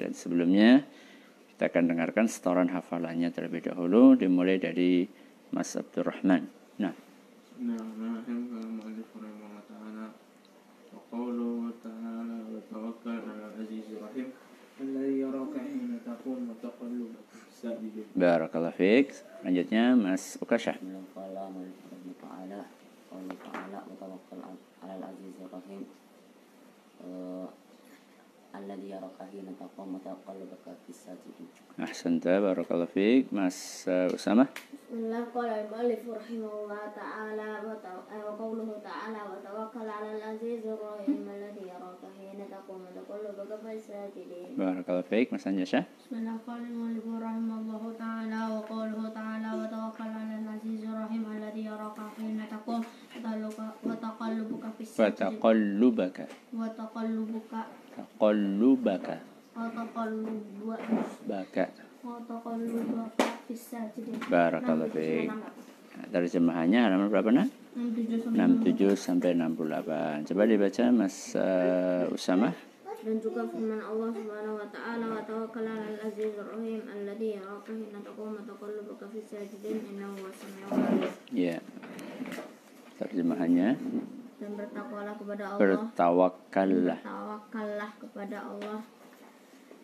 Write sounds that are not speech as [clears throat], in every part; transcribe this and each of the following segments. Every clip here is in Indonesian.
Dan sebelumnya kita akan dengarkan setoran hafalannya terlebih dahulu dimulai dari Mas Abdurrahman. Nah. Bismillahirrahmanirrahim. Qala mu'allif rahimahullah ta'ala wa qawluhu ta'ala wa tawakkal 'ala al-'azizir rahim alladhi yaraka hina taqum wa taqallubaka sajidin. Barakallahu fiik. Selanjutnya Mas Ukashah. من قال من ربه تعالى قوله تعالى وتوكل على العزيز الرحيم alladhi yaraka hina taqumu taqallubaka fis sajidin. Ahsanta barakallahu fiik. Mas uh, Usama. Bismillah qala al-mu'allif rahimahullah ta'ala wa qawluhu ta'ala wa tawakkal 'alal azizir rahim alladhi yaraka hina taqumu taqallubaka fis sajidin. Barakallahu fiik. Mas Anjasha. Bismillah qala al-mu'allif rahimahullah ta'ala wa qawluhu ta'ala wa tawakkal 'alal azizir rahim alladhi yaraka hina taqumu taqallubaka fis sajidin. Wa taqallubaka. Wa taqallubaka. Taqallubaka. Baka. Barakallahu fiik. Nah, terjemahannya halaman berapa nak? 67 sampai 68. Coba dibaca Mas uh, Usama. Dan juga firman Allah Subhanahu wa taala wa tawakkal 'alal 'aziz ar-rahim alladhi yaraka hina taqum wa taqallubaka fi sajidin innahu huwas samiul 'alim. Ya. Terjemahannya Dan bertakwalah kepada Allah. bertawakkallah. Tawakallah kepada Allah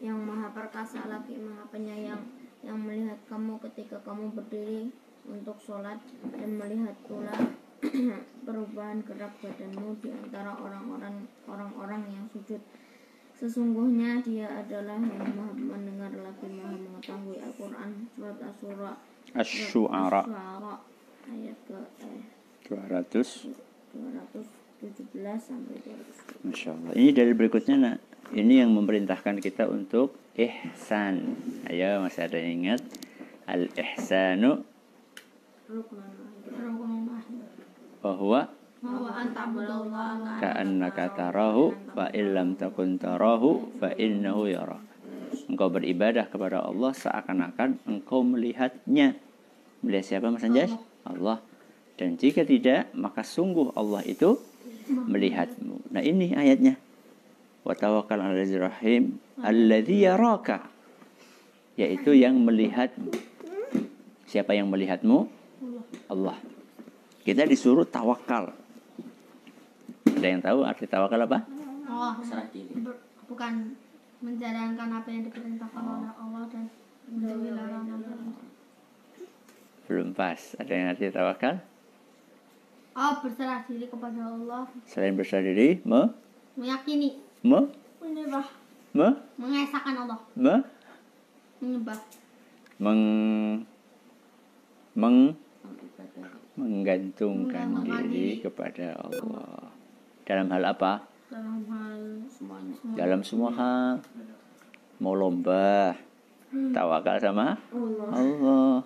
yang maha perkasa lagi maha penyayang yang melihat kamu ketika kamu berdiri untuk sholat dan melihat pula [clears throat] perubahan gerak badanmu di antara orang-orang orang-orang yang sujud. Sesungguhnya dia adalah yang maha mendengar lagi maha mengetahui Al-Quran surat Asy-Syura Asy-Syu'ara Asy-Syu'ara ayat ke eh, 200. 217 sampai 200. Masya Allah. Ini dari berikutnya nak. Ini yang memerintahkan kita untuk ihsan. Ayo masih ada yang ingat? Al ihsanu bahwa ka'annaka tarahu fa illam takun tarahu fa innahu yarak. Engkau beribadah kepada Allah seakan-akan engkau melihatnya. Melihat siapa Mas Anjas? Allah. Dan jika tidak, maka sungguh Allah itu melihatmu. Nah ini ayatnya. Wa tawakkal 'alal rahim alladzi yaraka. Yaitu yang melihatmu. Siapa yang melihatmu? Allah. Kita disuruh tawakal. Ada yang tahu arti tawakal apa? Allah bukan menjalankan apa yang diperintahkan oleh Allah dan menjauhi larangan Belum pas. Ada yang arti tawakal? Oh berserah diri kepada Allah. Selain berserah diri, me, meyakini. Me, menyembah. Me, mengesahkan Allah. Me, menyembah. Meng, meng, menggantungkan Menggantungkan diri kepada Allah. Dalam hal apa? dalam hal Semuanya. Dalam semua hal. Mau lomba, tawakal sama Allah.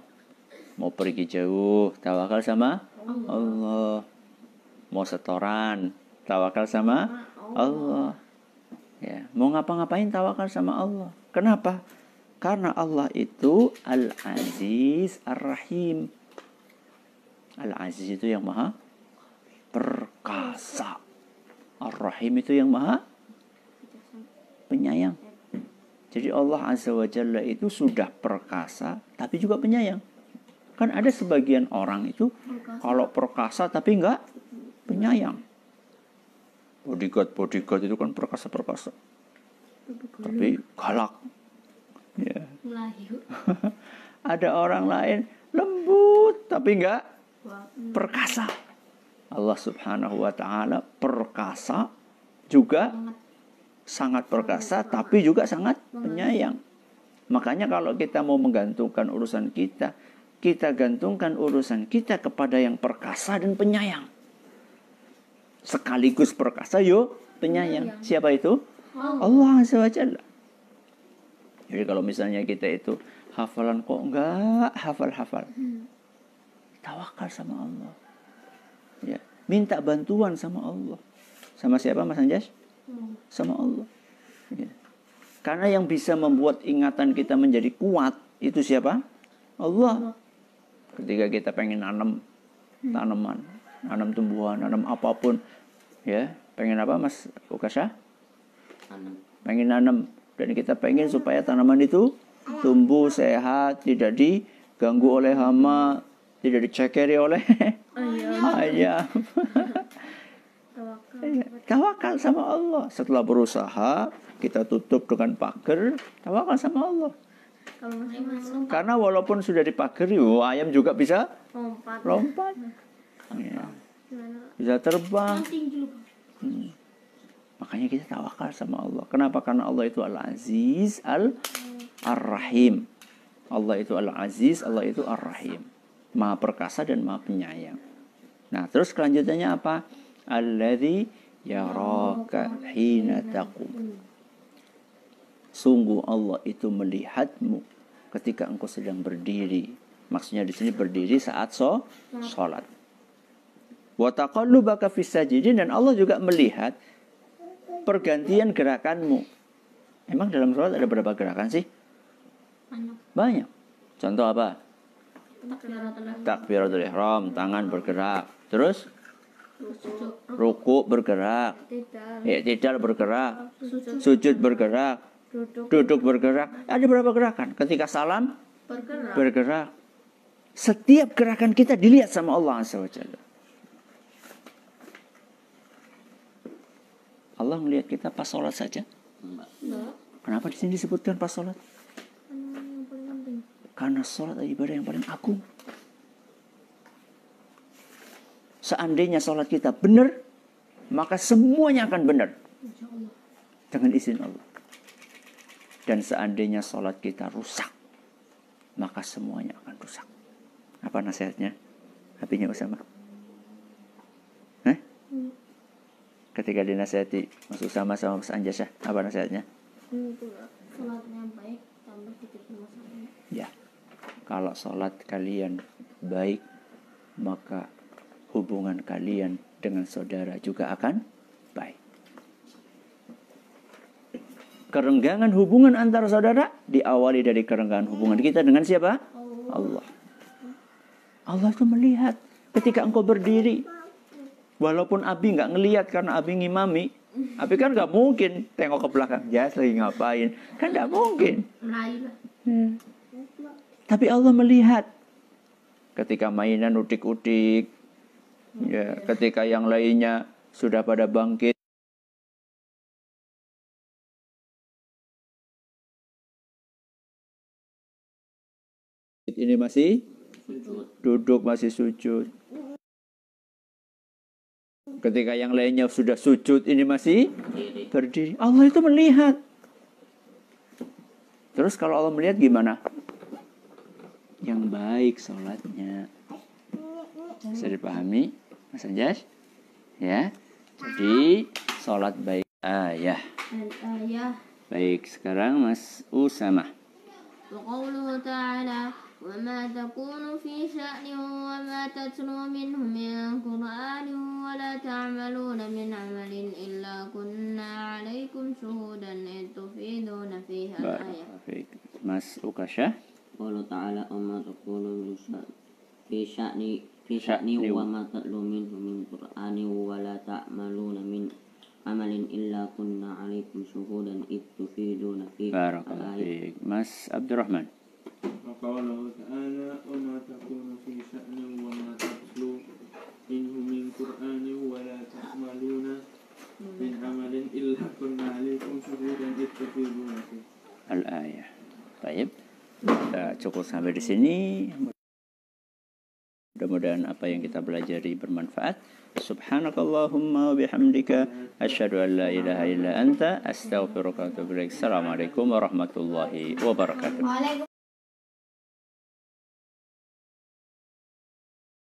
Mau pergi jauh, tawakal sama Allah. Mau setoran, tawakal sama Allah. Ya, mau ngapa-ngapain tawakal sama Allah. Kenapa? Karena Allah itu Al-Aziz Ar-Rahim. Al-Aziz itu yang maha perkasa. Ar-Rahim itu yang maha penyayang. Jadi Allah Azza wa Jalla itu sudah perkasa tapi juga penyayang. Kan ada sebagian orang itu kalau perkasa tapi enggak penyayang. Bodyguard bodyguard itu kan perkasa perkasa. Tapi galak. Ya. [laughs] ada orang lain lembut tapi enggak perkasa. Allah Subhanahu wa taala perkasa juga sangat perkasa tapi juga sangat penyayang. Makanya kalau kita mau menggantungkan urusan kita, kita gantungkan urusan kita kepada yang perkasa dan penyayang. Sekaligus perkasa yo penyayang. Siapa itu? Allah Azza wa Jalla. Jadi kalau misalnya kita itu hafalan kok enggak hafal-hafal. Tawakal sama Allah. Ya, minta bantuan sama Allah. Sama siapa Mas Anjas? Sama Allah. Ya. Karena yang bisa membuat ingatan kita menjadi kuat itu siapa? Allah. Ketika kita pengen nanam tanaman, nanam tumbuhan, nanam apa pun, ya, pengen apa Mas Ukasha? Tanam. pengen nanam Dan kita pengen supaya tanaman itu tumbuh sehat, tidak diganggu oleh hama, tidak dicekeri oleh ayam. Tawakal. Iya, Tawakal sama Allah. Setelah berusaha, kita tutup dengan pagar, tawakal sama Allah. Kalau masih masuk Karena walaupun sudah dipagari, oh, ayam juga bisa lompat. lompat. Ya, bisa terbang. Hmm. Makanya kita tawakal sama Allah. Kenapa? Karena Allah itu Al-Aziz Al-Ar-Rahim. Allah itu Al-Aziz, Allah itu Ar-Rahim. Maha perkasa dan maha penyayang. Nah, terus kelanjutannya apa? Alladzi yaraka hina taqum. Sungguh Allah itu melihatmu ketika engkau sedang berdiri. Maksudnya di sini berdiri saat so, sholat. Wa taqallubaka fis sajidin dan Allah juga melihat pergantian gerakanmu. Emang dalam sholat ada berapa gerakan sih? banyak. Contoh apa? takbiratul ihram tangan bergerak. Terus ruku bergerak, Tidak. i'tidal bergerak, sujud bergerak, Duduk duduk bergerak. Ada berapa gerakan? Ketika salam bergerak. bergerak. Setiap gerakan kita dilihat sama Allah Azza wa Jalla. Allah melihat kita pas sholat saja. Enggak. Kenapa di sini disebutkan pas sholat? Karena sholat adalah ibadah yang paling agung. Seandainya sholat kita benar, maka semuanya akan benar. Dengan izin Allah. Dan seandainya sholat kita rusak, maka semuanya akan rusak. Apa nasihatnya? Hatinya Usama. Hah? Ketika dinasihati Mas Usama sama Mas Anjasah, apa nasihatnya? Itu lah. sholatnya baik tambah sedikit masalahnya Ya, kalau sholat kalian baik, maka hubungan kalian dengan saudara juga akan baik. Kerenggangan hubungan antara saudara diawali dari kerenggangan hubungan kita dengan siapa? Allah. Allah itu melihat ketika engkau berdiri. Walaupun Abi nggak ngelihat karena Abi ngimami. Abi kan nggak mungkin tengok ke belakang. Ya, lagi ngapain? Kan nggak mungkin. lah Tapi Allah melihat ketika mainan udik-udik, ya, ketika yang lainnya sudah pada bangkit. Ini masih duduk masih sujud. Ketika yang lainnya sudah sujud, ini masih berdiri. Allah itu melihat. Terus kalau Allah melihat gimana? Yang baik sholatnya. Bisa dipahami, Mas Anjas? Ya. Jadi sholat baik. Ah ya. al-ayah Baik, sekarang Mas Usama. وقوله تعالى وما تكون في شأن وما تتلو منه من قرآن ولا تعملون من عمل إلا كنا عليكم شهودا إذ تفيدون فيها الآية. Mas Ukasha. قوله تعالى وما تقول في شأن في شأن شأن. وما تتلو منه من قرآن ولا تعملون من عمل إلا كنا عليكم شهودا إذ تفيدون فيه Barakallahu الآية fiik. Mas Abdurrahman. وقوله تعالى وما تكون في شأن وما تتلو منه من قرآن ولا تعملون من عمل إلا كنا عليكم شهودا إذ تفيضون فيه Al-ayah. Baik. Kita cukup sampai di sini. Mudah-mudahan apa yang kita pelajari bermanfaat. Subhanakallahumma wa bihamdika asyhadu an la ilaha illa anta astaghfiruka wa atubu ilaik. Assalamualaikum warahmatullahi wabarakatuh. Waalaikumsalam